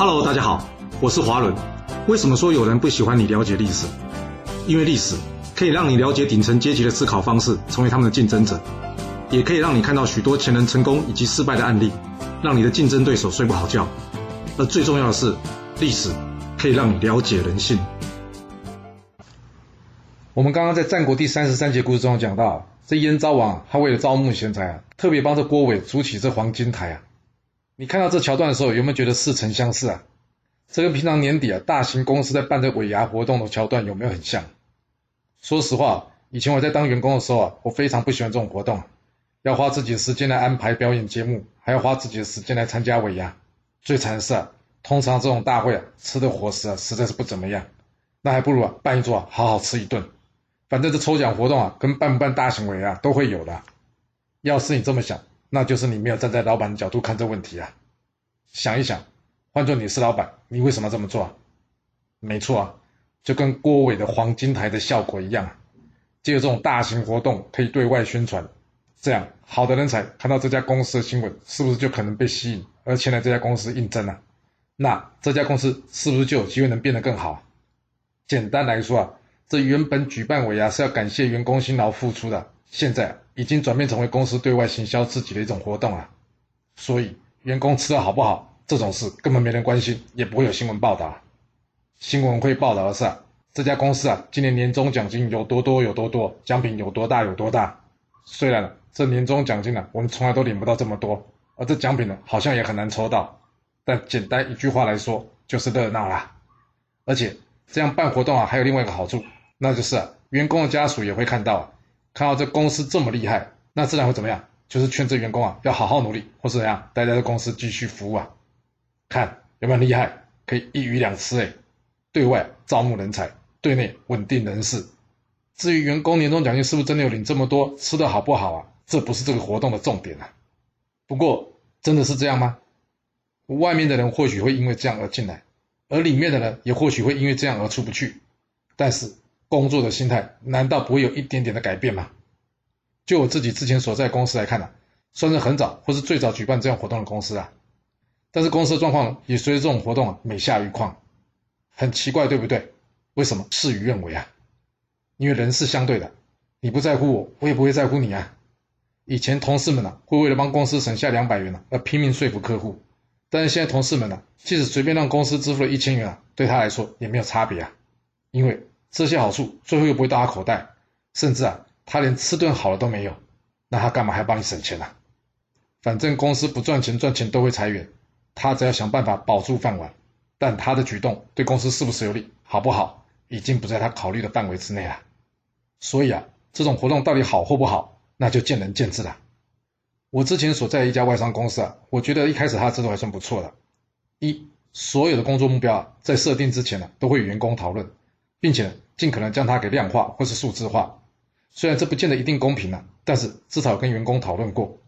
Hello，大家好，我是华伦。为什么说有人不喜欢你了解历史？因为历史可以让你了解顶层阶级的思考方式，成为他们的竞争者，也可以让你看到许多前人成功以及失败的案例，让你的竞争对手睡不好觉。而最重要的是，历史可以让你了解人性。我们刚刚在战国第三十三节故事中讲到，这燕昭王他为了招募贤才啊，特别帮这郭伟筑起这黄金台啊。你看到这桥段的时候，有没有觉得似曾相识啊？这跟平常年底啊大型公司在办这尾牙活动的桥段有没有很像？说实话，以前我在当员工的时候啊，我非常不喜欢这种活动，要花自己的时间来安排表演节目，还要花自己的时间来参加尾牙。最惨的是啊，通常这种大会啊，吃的伙食啊实在是不怎么样，那还不如啊办一桌啊好好吃一顿。反正这抽奖活动啊，跟办不办大型尾牙都会有的。要是你这么想。那就是你没有站在老板的角度看这问题啊！想一想，换做你是老板，你为什么这么做？没错啊，就跟郭伟的黄金台的效果一样，借由这种大型活动可以对外宣传，这样好的人才看到这家公司的新闻，是不是就可能被吸引而前来这家公司应征啊？那这家公司是不是就有机会能变得更好？简单来说啊，这原本举办尾牙是要感谢员工辛劳付出的，现在。已经转变成为公司对外行销自己的一种活动啊，所以员工吃的好不好这种事根本没人关心，也不会有新闻报道。新闻会报道的是这家公司啊，今年年终奖金有多多有多多，奖品有多大有多大。虽然这年终奖金呢，我们从来都领不到这么多，而这奖品呢，好像也很难抽到。但简单一句话来说，就是热闹啦。而且这样办活动啊，还有另外一个好处，那就是员工的家属也会看到。看到这公司这么厉害，那自然会怎么样？就是劝这员工啊，要好好努力，或是怎样待在这公司继续服务啊。看有没有厉害？可以一鱼两吃哎，对外招募人才，对内稳定人事。至于员工年终奖金是不是真的有领这么多，吃的好不好啊？这不是这个活动的重点啊。不过真的是这样吗？外面的人或许会因为这样而进来，而里面的人也或许会因为这样而出不去。但是。工作的心态难道不会有一点点的改变吗？就我自己之前所在公司来看呢，算是很早或是最早举办这样活动的公司啊。但是公司的状况也随着这种活动啊每下愈况，很奇怪，对不对？为什么事与愿违啊？因为人是相对的，你不在乎我，我也不会在乎你啊。以前同事们呢会为了帮公司省下两百元呢而拼命说服客户，但是现在同事们呢即使随便让公司支付了一千元啊，对他来说也没有差别啊，因为。这些好处最后又不会到他口袋，甚至啊，他连吃顿好的都没有，那他干嘛还帮你省钱呢？反正公司不赚钱，赚钱都会裁员，他只要想办法保住饭碗。但他的举动对公司是不是有利，好不好，已经不在他考虑的范围之内了。所以啊，这种活动到底好或不好，那就见仁见智了。我之前所在一家外商公司啊，我觉得一开始他制度还算不错的。一，所有的工作目标啊，在设定之前呢，都会与员工讨论。并且尽可能将它给量化或是数字化，虽然这不见得一定公平啊，但是至少跟员工讨论过。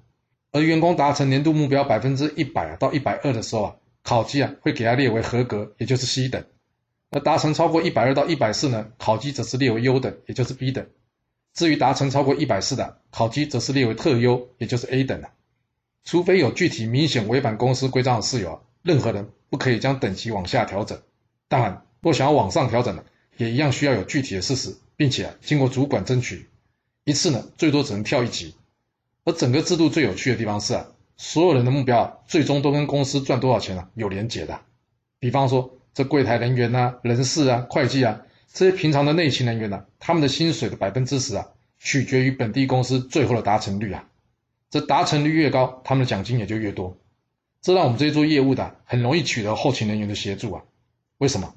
而员工达成年度目标百分之一百啊到一百二的时候啊，考绩啊会给他列为合格，也就是 C 等；而达成超过一百二到一百四呢，考绩则是列为优等，也就是 B 等。至于达成超过一百四的，考绩则是列为特优，也就是 A 等了。除非有具体明显违反公司规章的事由啊，任何人不可以将等级往下调整。当然，若想要往上调整呢？也一样需要有具体的事实，并且啊经过主管争取，一次呢最多只能跳一级。而整个制度最有趣的地方是啊，所有人的目标啊，最终都跟公司赚多少钱啊有连结的。比方说这柜台人员呐、人事啊、会计啊这些平常的内勤人员呐，他们的薪水的百分之十啊，取决于本地公司最后的达成率啊。这达成率越高，他们的奖金也就越多。这让我们这些做业务的很容易取得后勤人员的协助啊。为什么？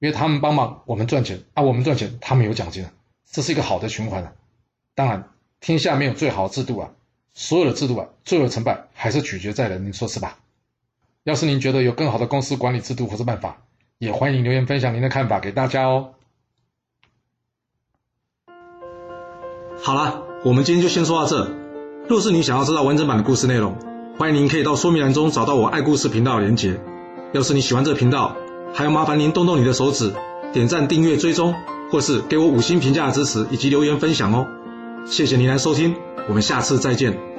因为他们帮忙，我们赚钱啊，我们赚钱，他们有奖金啊，这是一个好的循环啊。当然，天下没有最好的制度啊，所有的制度啊，最后成败还是取决在人，您说是吧？要是您觉得有更好的公司管理制度或是办法，也欢迎留言分享您的看法给大家哦。好了，我们今天就先说到这。若是你想要知道完整版的故事内容，欢迎您可以到说明栏中找到我爱故事频道的连结。要是你喜欢这个频道，还要麻烦您动动你的手指，点赞、订阅、追踪，或是给我五星评价的支持，以及留言分享哦。谢谢您来收听，我们下次再见。